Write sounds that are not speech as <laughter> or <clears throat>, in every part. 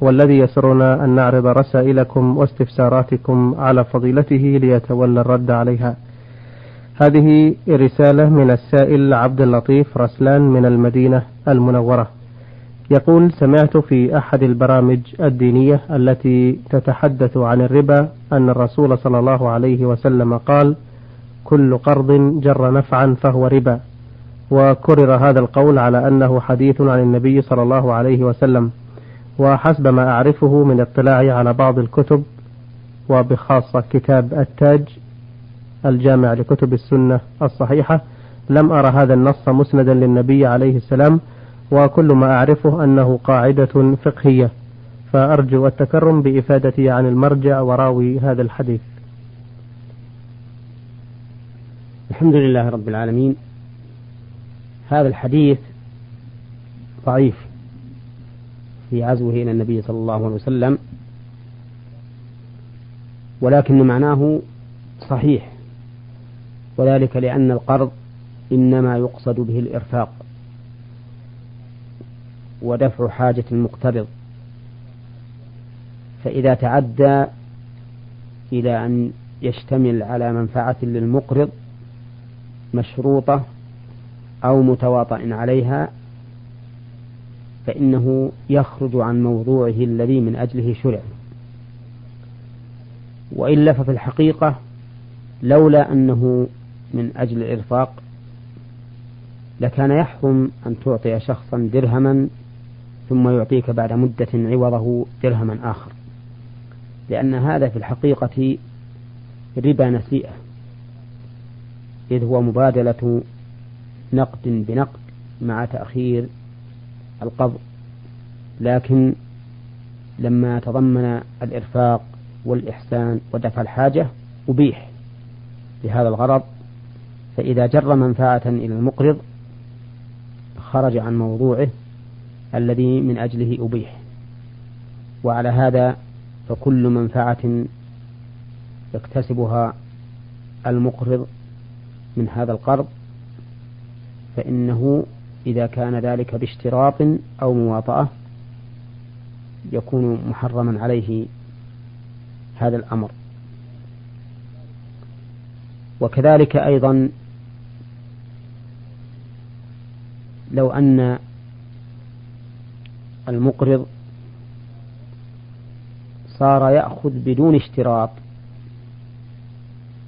والذي يسرنا أن نعرض رسائلكم واستفساراتكم على فضيلته ليتولى الرد عليها. هذه رسالة من السائل عبد اللطيف رسلان من المدينة المنورة. يقول سمعت في أحد البرامج الدينية التي تتحدث عن الربا أن الرسول صلى الله عليه وسلم قال كل قرض جر نفعا فهو ربا. وكرر هذا القول على أنه حديث عن النبي صلى الله عليه وسلم. وحسب ما أعرفه من اطلاعي على بعض الكتب وبخاصة كتاب التاج الجامع لكتب السنة الصحيحة لم أرى هذا النص مسندا للنبي عليه السلام وكل ما أعرفه أنه قاعدة فقهية. فأرجو التكرم بإفادتي عن المرجع وراوي هذا الحديث. الحمد لله رب العالمين. هذا الحديث ضعيف. في عزوه إلى النبي صلى الله عليه وسلم. ولكن معناه صحيح. وذلك لأن القرض إنما يقصد به الإرفاق ودفع حاجة المقترض فإذا تعدى إلى أن يشتمل على منفعة للمقرض مشروطة أو متواطئ عليها فإنه يخرج عن موضوعه الذي من أجله شرع. وإلا ففي الحقيقة لولا أنه من أجل الإرفاق لكان يحرم أن تعطي شخصا درهما ثم يعطيك بعد مدة عوضه درهما آخر. لأن هذا في الحقيقة ربا نسيئة إذ هو مبادلة نقد بنقد مع تأخير القبض لكن لما تضمن الإرفاق والإحسان ودفع الحاجة أبيح لهذا الغرض. فإذا جر منفعة إلى المقرض خرج عن موضوعه الذي من أجله أبيح. وعلى هذا فكل منفعة يكتسبها المقرض من هذا القرض. فإنه إذا كان ذلك باشتراط أو مواطأة يكون محرما عليه هذا الأمر. وكذلك أيضا لو أن المقرض صار يأخذ بدون اشتراط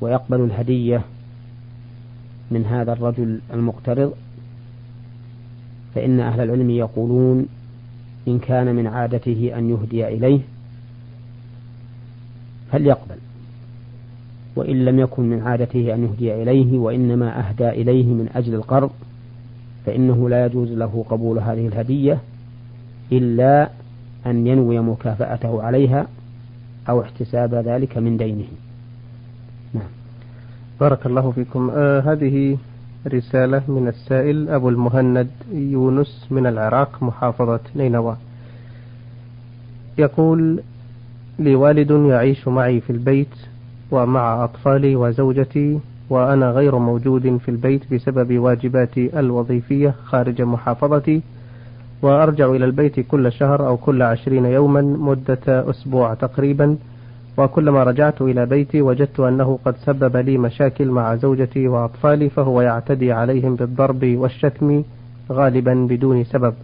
ويقبل الهدية من هذا الرجل المقترض فإن أهل العلم يقولون إن كان من عادته أن يهدي إليه فليقبل وإن لم يكن من عادته أن يهدي إليه وإنما أهدى إليه من أجل القرض فإنه لا يجوز له قبول هذه الهدية إلا أن ينوي مكافأته عليها أو احتساب ذلك من دينه. نعم. بارك الله فيكم. آه هذه رسالة من السائل أبو المهند يونس من العراق محافظة نينوى. يقول لي والد يعيش معي في البيت ومع أطفالي وزوجتي وأنا غير موجود في البيت بسبب واجباتي الوظيفية خارج محافظتي وأرجع إلى البيت كل شهر أو كل عشرين يوما مدة أسبوع تقريبا وكلما رجعت إلى بيتي وجدت أنه قد سبب لي مشاكل مع زوجتي وأطفالي فهو يعتدي عليهم بالضرب والشتم غالبا بدون سبب.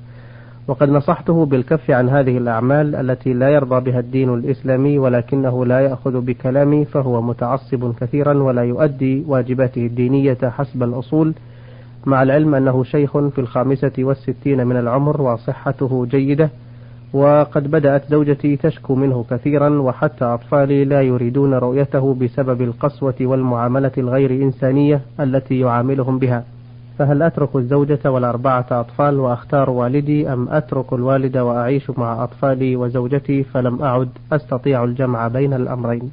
وقد نصحته بالكف عن هذه الأعمال التي لا يرضى بها الدين الإسلامي ولكنه لا يأخذ بكلامي فهو متعصب كثيرا ولا يؤدي واجباته الدينية حسب الأصول مع العلم أنه شيخ في الخامسة والستين من العمر وصحته جيدة. وقد بدأت زوجتي تشكو منه كثيرا وحتى أطفالي لا يريدون رؤيته بسبب القسوة والمعاملة الغير إنسانية التي يعاملهم بها. فهل أترك الزوجة والأربعة أطفال وأختار والدي أم أترك الوالد وأعيش مع أطفالي وزوجتي فلم أعد أستطيع الجمع بين الأمرين؟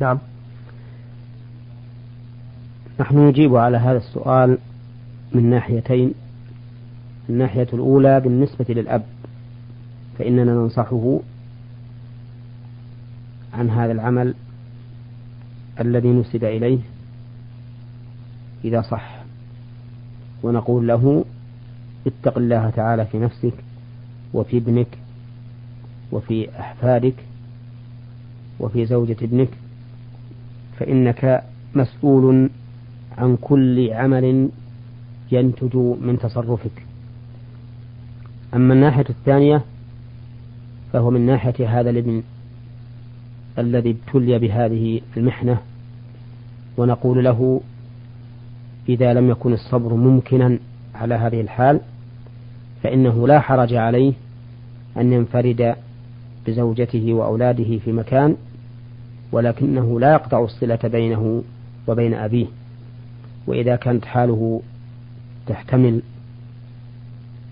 نعم. نحن نجيب على هذا السؤال من ناحيتين. الناحية الأولى بالنسبة للأب. فإننا ننصحه عن هذا العمل الذي نسب إليه إذا صح. ونقول له اتق الله تعالى في نفسك وفي ابنك وفي أحفادك وفي زوجة ابنك فإنك مسؤول عن كل عمل ينتج من تصرفك. أما الناحية الثانية فهو من ناحية هذا الابن الذي ابتلي بهذه المحنة ونقول له إذا لم يكن الصبر ممكنا على هذه الحال فإنه لا حرج عليه أن ينفرد بزوجته وأولاده في مكان ولكنه لا يقطع الصلة بينه وبين أبيه. وإذا كانت حاله تحتمل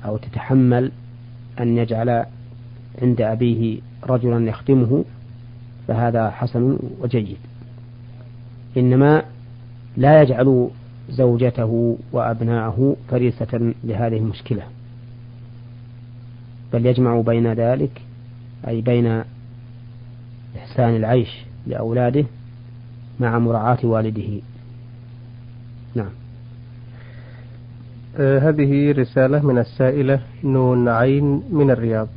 أو تتحمل أن يجعل عند أبيه رجلا يخدمه فهذا حسن وجيد. إنما لا يجعل زوجته وأبناءه فريسة لهذه المشكلة بل يجمع بين ذلك أي بين إحسان العيش لأولاده مع مراعاة والده. نعم. آه هذه رسالة من السائلة نون عين من الرياض.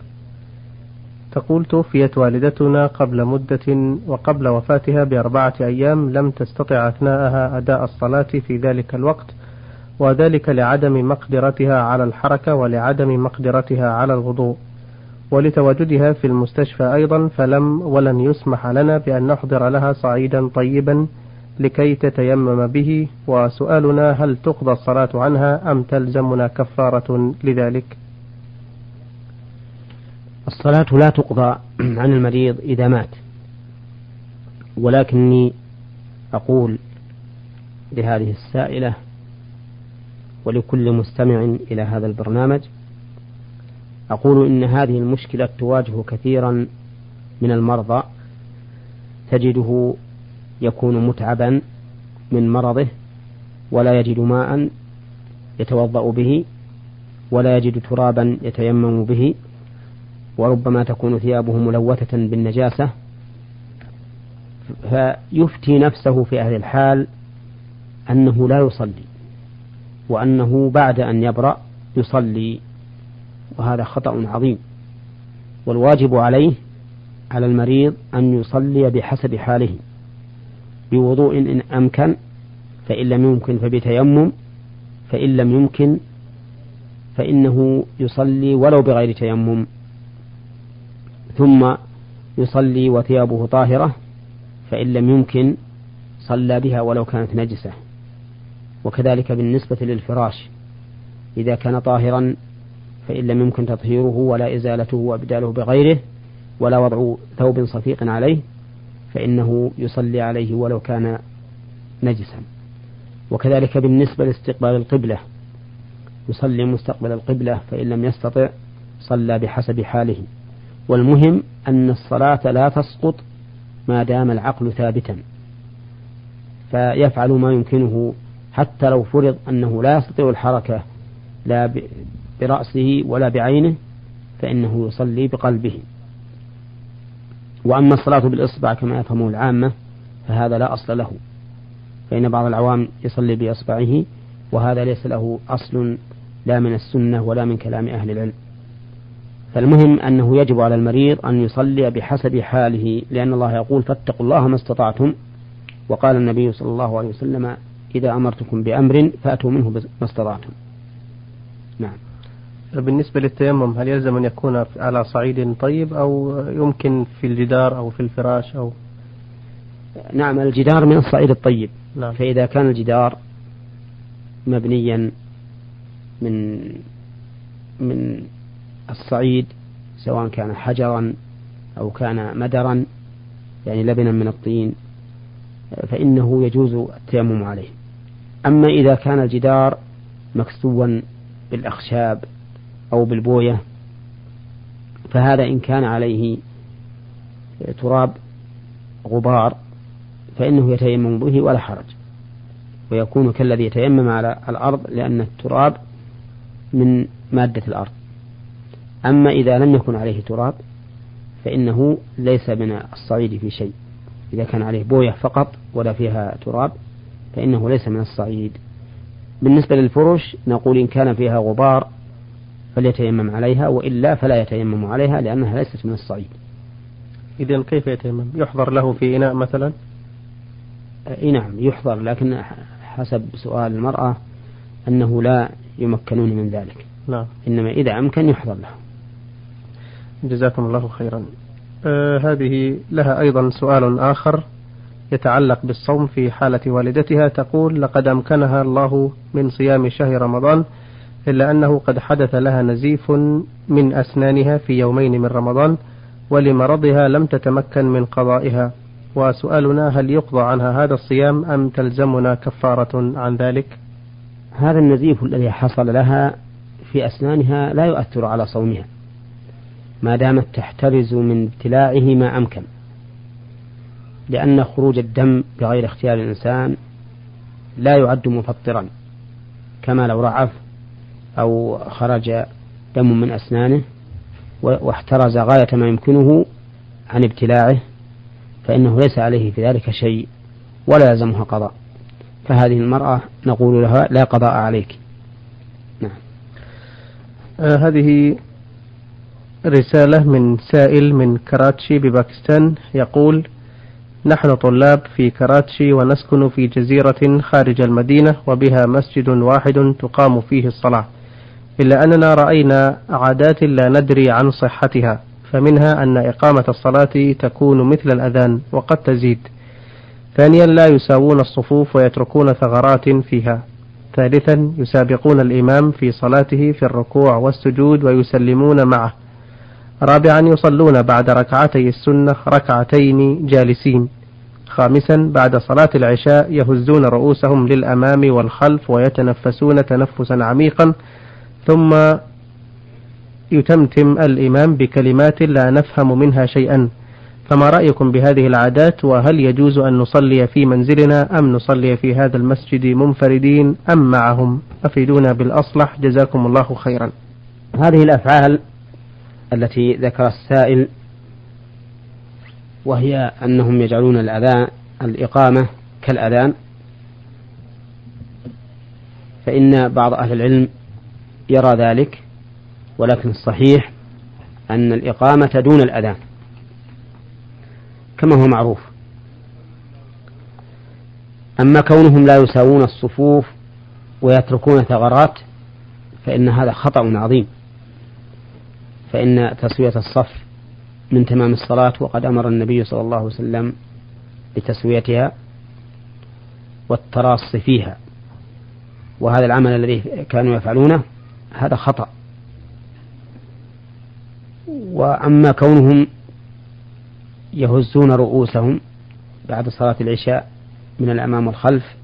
تقول توفيت والدتنا قبل مدة وقبل وفاتها بأربعة أيام لم تستطع أثناءها أداء الصلاة في ذلك الوقت وذلك لعدم مقدرتها على الحركة ولعدم مقدرتها على الوضوء. ولتواجدها في المستشفى أيضا فلم ولن يسمح لنا بأن نحضر لها صعيدا طيبا لكي تتيمم به وسؤالنا هل تقضى الصلاة عنها أم تلزمنا كفارة لذلك؟ الصلاة لا تقضى <clears throat> عن المريض إذا مات. ولكني أقول لهذه السائلة ولكل مستمع إلى هذا البرنامج أقول إن هذه المشكلة تواجه كثيرا من المرضى تجده يكون متعبا من مرضه ولا يجد ماء يتوضأ به ولا يجد ترابا يتيمم به. وربما تكون ثيابه ملوثة بالنجاسة فيفتي نفسه في هذه الحال أنه لا يصلي وأنه بعد أن يبرأ يصلي وهذا خطأ عظيم. والواجب عليه على المريض أن يصلي بحسب حاله بوضوء إن أمكن فإن لم يمكن فبتيمم فإن لم يمكن فإنه يصلي ولو بغير تيمم. ثم يصلي وثيابه طاهرة فإن لم يمكن صلى بها ولو كانت نجسة. وكذلك بالنسبة للفراش إذا كان طاهرا فإن لم يمكن تطهيره ولا إزالته وإبداله بغيره ولا وضع ثوب صفيق عليه فإنه يصلي عليه ولو كان نجسا. وكذلك بالنسبة لاستقبال القبلة يصلي مستقبل القبلة فإن لم يستطع صلى بحسب حاله. والمهم أن الصلاة لا تسقط ما دام العقل ثابتا. فيفعل ما يمكنه حتى لو فرض أنه لا يستطيع الحركة لا برأسه ولا بعينه فإنه يصلي بقلبه. وأما الصلاة بالإصبع كما يفهمه العامة فهذا لا أصل له. فإن بعض العوام يصلي بإصبعه وهذا ليس له أصل لا من السنة ولا من كلام أهل العلم. فالمهم أنه يجب على المريض أن يصلي بحسب حاله لأن الله يقول فاتقوا الله ما استطعتم. وقال النبي صلى الله عليه وسلم إذا أمرتكم بأمر فأتوا منه ما استطعتم. نعم. بالنسبة للتيمم هل يلزم أن يكون على صعيد طيب أو يمكن في الجدار أو في الفراش أو؟ نعم الجدار من الصعيد الطيب. نعم. فإذا كان الجدار مبنيا من من الصعيد سواء كان حجرا أو كان مدرا يعني لبنا من الطين فإنه يجوز التيمم عليه. أما إذا كان الجدار مكسوا بالأخشاب أو بالبوية فهذا إن كان عليه تراب غبار فإنه يتيمم به ولا حرج. ويكون كالذي يتيمم على الأرض لأن التراب من مادة الأرض. أما إذا لم يكن عليه تراب فإنه ليس من الصعيد في شيء. إذا كان عليه بوية فقط ولا فيها تراب فإنه ليس من الصعيد. بالنسبة للفرش نقول إن كان فيها غبار فليتيمم عليها وإلا فلا يتيمم عليها لأنها ليست من الصعيد. إذا كيف يتيمم؟ يحضر له في إناء مثلا؟ أي نعم يحضر لكن حسب سؤال المرأة أنه لا يمكنون من ذلك. نعم. إنما إذا أمكن يحضر له. جزاكم الله خيرا. آه هذه لها أيضا سؤال آخر يتعلق بالصوم في حالة والدتها تقول لقد أمكنها الله من صيام شهر رمضان إلا أنه قد حدث لها نزيف من أسنانها في يومين من رمضان ولمرضها لم تتمكن من قضائها. وسؤالنا هل يقضى عنها هذا الصيام أم تلزمنا كفارة عن ذلك؟ هذا النزيف الذي حصل لها في أسنانها لا يؤثر على صومها. ما دامت تحترز من ابتلاعه ما أمكن لأن خروج الدم بغير اختيار الإنسان لا يعد مفطرا كما لو رعف أو خرج دم من أسنانه واحترز غاية ما يمكنه عن ابتلاعه فإنه ليس عليه في ذلك شيء ولا يلزمها قضاء. فهذه المرأة نقول لها لا قضاء عليك. نعم. آه هذه رسالة من سائل من كراتشي بباكستان يقول نحن طلاب في كراتشي ونسكن في جزيرة خارج المدينة وبها مسجد واحد تقام فيه الصلاة. إلا أننا رأينا عادات لا ندري عن صحتها فمنها أن إقامة الصلاة تكون مثل الأذان وقد تزيد. ثانيا لا يساوون الصفوف ويتركون ثغرات فيها. ثالثا يسابقون الإمام في صلاته في الركوع والسجود ويسلمون معه. رابعا يصلون بعد ركعتي السنة ركعتين جالسين. خامسا بعد صلاة العشاء يهزون رؤوسهم للأمام والخلف ويتنفسون تنفسا عميقا. ثم يتمتم الإمام بكلمات لا نفهم منها شيئا. فما رأيكم بهذه العادات؟ وهل يجوز أن نصلي في منزلنا أم نصلي في هذا المسجد منفردين أم معهم؟ أفيدونا بالأصلح. جزاكم الله خيرا. هذه الأفعال التي ذكر السائل وهي أنهم يجعلون الأذان الإقامة كالأذان. فإن بعض أهل العلم يرى ذلك ولكن الصحيح أن الإقامة دون الأذان كما هو معروف. أما كونهم لا يساوون الصفوف ويتركون ثغرات فإن هذا خطأ عظيم. فإن تسوية الصف من تمام الصلاة وقد أمر النبي صلى الله عليه وسلم بتسويتها والتراص فيها. وهذا العمل الذي كانوا يفعلونه هذا خطأ. وأما كونهم يهزون رؤوسهم بعد صلاة العشاء من الأمام والخلف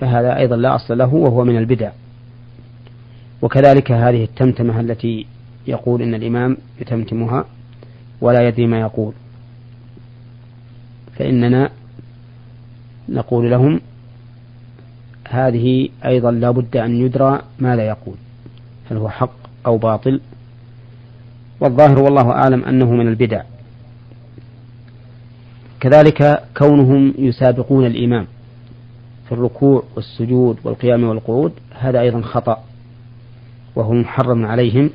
فهذا أيضا لا أصل له وهو من البدع. وكذلك هذه التمتمة التي يقول إن الإمام يتمتمها ولا يدري ما يقول. فإننا نقول لهم هذه أيضا لا بد أن يدرى ماذا يقول هل هو حق أو باطل. والظاهر والله أعلم أنه من البدع. كذلك كونهم يسابقون الإمام في الركوع والسجود والقيام والقعود هذا أيضا خطأ وهو محرم عليهم.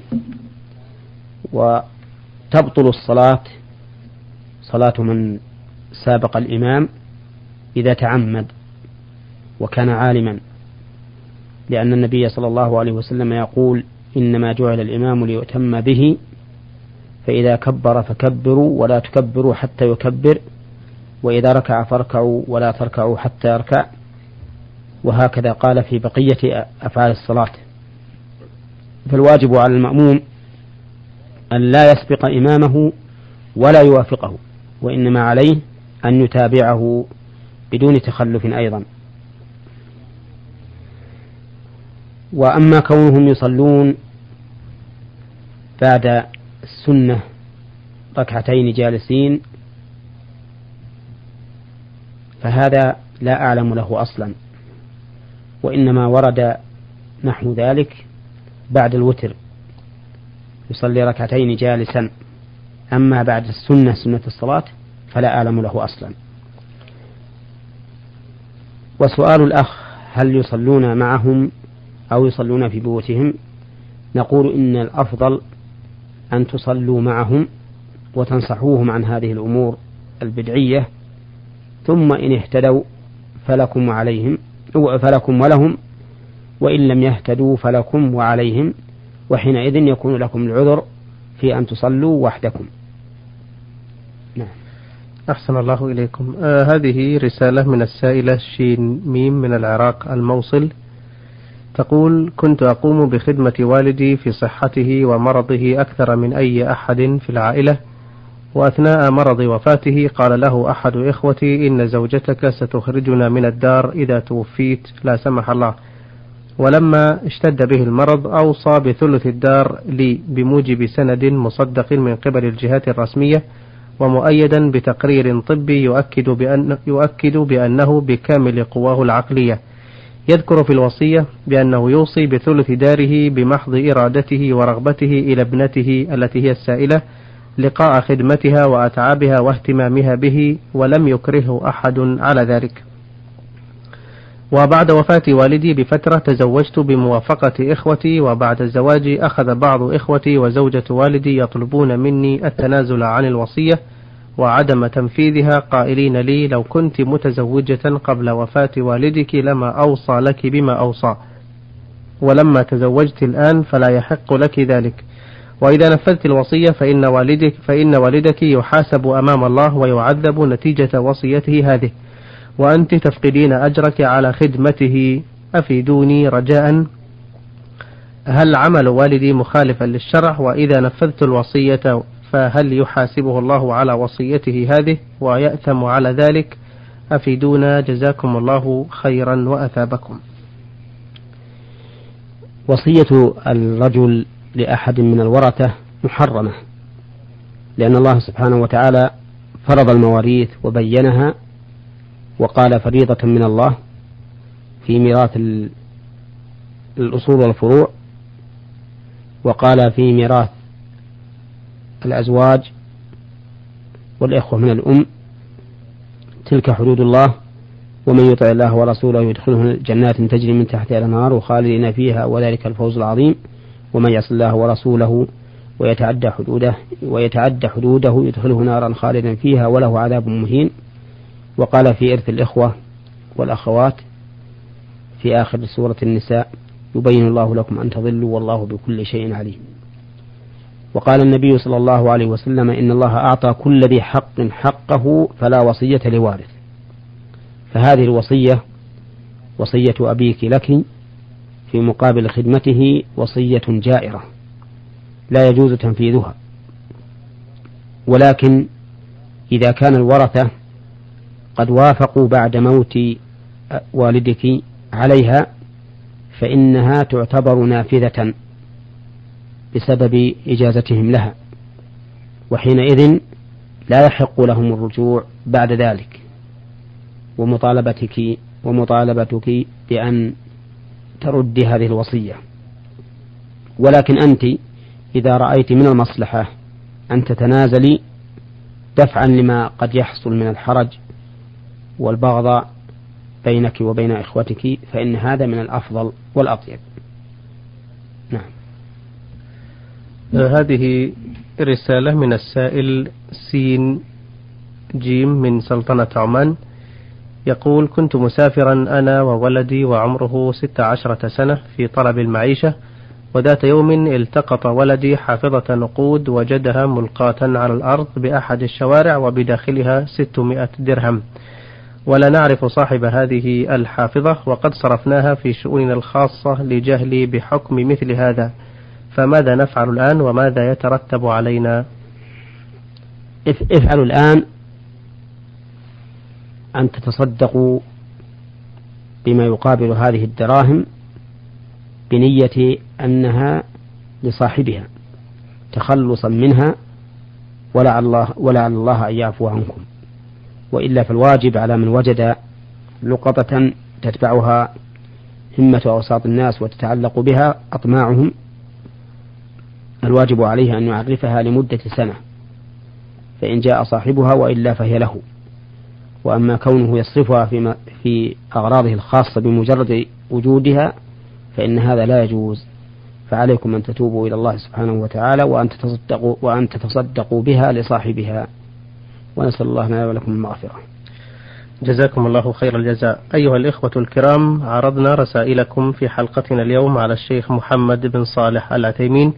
وتبطل الصلاة صلاة من سابق الإمام إذا تعمد وكان عالما لأن النبي صلى الله عليه وسلم يقول إنما جعل الإمام ليؤتم به فإذا كبر فكبروا ولا تكبروا حتى يكبر وإذا ركع فاركعوا ولا تركعوا حتى يركع وهكذا قال في بقية أفعال الصلاة. فالواجب على المأموم أن لا يسبق إمامه ولا يوافقه وإنما عليه أن يتابعه بدون تخلف أيضا. وأما كونهم يصلون بعد السنة ركعتين جالسين فهذا لا أعلم له أصلا وإنما ورد نحو ذلك بعد الوتر. يصلي ركعتين جالسا. أما بعد السنة سنة الصلاة فلا أعلم له أصلا. وسؤال الأخ هل يصلون معهم أو يصلون في بيوتهم؟ نقول إن الأفضل أن تصلوا معهم وتنصحوهم عن هذه الأمور البدعية ثم إن اهتدوا فلكم وعليهم فلكم ولهم وإن لم يهتدوا فلكم وعليهم. وحينئذ يكون لكم العذر في أن تصلوا وحدكم. نعم. أحسن الله إليكم. آه هذه رسالة من السائلة شين ميم من العراق الموصل. تقول كنت أقوم بخدمة والدي في صحته ومرضه أكثر من أي أحد في العائلة وأثناء مرض وفاته قال له أحد إخوتي إن زوجتك ستخرجنا من الدار إذا توفيت. لا سمح الله. ولما اشتد به المرض أوصى بثلث الدار لي بموجب سند مصدق من قبل الجهات الرسمية ومؤيدا بتقرير طبي يؤكد, بأن يؤكد بأنه بكامل قواه العقلية. يذكر في الوصية بأنه يوصي بثلث داره بمحض إرادته ورغبته إلى ابنته التي هي السائلة لقاء خدمتها وأتعابها واهتمامها به ولم يكرهه أحد على ذلك. وبعد وفاة والدي بفترة تزوجت بموافقة إخوتي وبعد الزواج أخذ بعض إخوتي وزوجة والدي يطلبون مني التنازل عن الوصية وعدم تنفيذها قائلين لي لو كنت متزوجة قبل وفاة والدك لما أوصى لك بما أوصى ولما تزوجت الآن فلا يحق لك ذلك. وإذا نفذت الوصية فإن والدك فإن والدك يحاسب أمام الله ويعذب نتيجة وصيته هذه. وأنت تفقدين أجرك على خدمته. أفيدوني رجاء. هل عمل والدي مخالفا للشرع؟ وإذا نفذت الوصية فهل يحاسبه الله على وصيته هذه؟ ويأثم على ذلك. أفيدونا جزاكم الله خيرا وأثابكم. وصية الرجل لأحد من الورثة محرمة لأن الله سبحانه وتعالى فرض المواريث وبينها وقال فريضة من الله في ميراث الأصول والفروع وقال في ميراث الأزواج والإخوة من الأم تلك حدود الله ومن يطع الله ورسوله يدخله جنات تجري من تحتها الأنهار خالدين فيها وذلك الفوز العظيم. ومن يعص الله ورسوله ويتعدى حدوده ويتعدى حدوده يدخله نارا خالدا فيها وله عذاب مهين. وقال في إرث الإخوة والأخوات في آخر سورة النساء يبين الله لكم أن تضلوا والله بكل شيء عليم. وقال النبي صلى الله عليه وسلم إن الله أعطى كل ذي حق حقه فلا وصية لوارث. فهذه الوصية وصية أبيك لك في مقابل خدمته وصية جائرة لا يجوز تنفيذها. ولكن إذا كان الورثة قد وافقوا بعد موت والدك عليها فإنها تعتبر نافذة بسبب إجازتهم لها وحينئذ لا يحق لهم الرجوع بعد ذلك. ومطالبتك ومطالبتك بأن تردي هذه الوصية. ولكن أنت إذا رأيت من المصلحة أن تتنازلي دفعا لما قد يحصل من الحرج والبغض بينك وبين إخوتك فإن هذا من الأفضل والأطيب. نعم. آه، هذه رسالة من السائل سين جيم من سلطنة عمان. يقول كنت مسافرا أنا وولدي وعمره ست عشرة سنة في طلب المعيشة وذات يوم التقط ولدي حافظة نقود وجدها ملقاة على الأرض بأحد الشوارع وبداخلها ستمائة درهم. ولا نعرف صاحب هذه الحافظة وقد صرفناها في شؤوننا الخاصة لجهلي بحكم مثل هذا. فماذا نفعل الآن وماذا يترتب علينا؟ افعلوا الآن أن تتصدقوا بما يقابل هذه الدراهم بنية أنها لصاحبها تخلصا منها ولعل الله ولعل الله أن يعفو عنكم. وإلا فالواجب على من وجد لقطة تتبعها همة أوساط الناس وتتعلق بها أطماعهم الواجب عليه أن يعرفها لمدة سنة فإن جاء صاحبها وإلا فهي له. وأما كونه يصرفها في, أغراضه الخاصة بمجرد وجودها فإن هذا لا يجوز. فعليكم أن تتوبوا إلى الله سبحانه وتعالى وأن تتصدقوا وأن تتصدقوا بها لصاحبها. ونسأل الله لنا ولكم المغفرة. جزاكم الله خير الجزاء. أيها الإخوة الكرام عرضنا رسائلكم في حلقتنا اليوم على الشيخ محمد بن صالح العثيمين.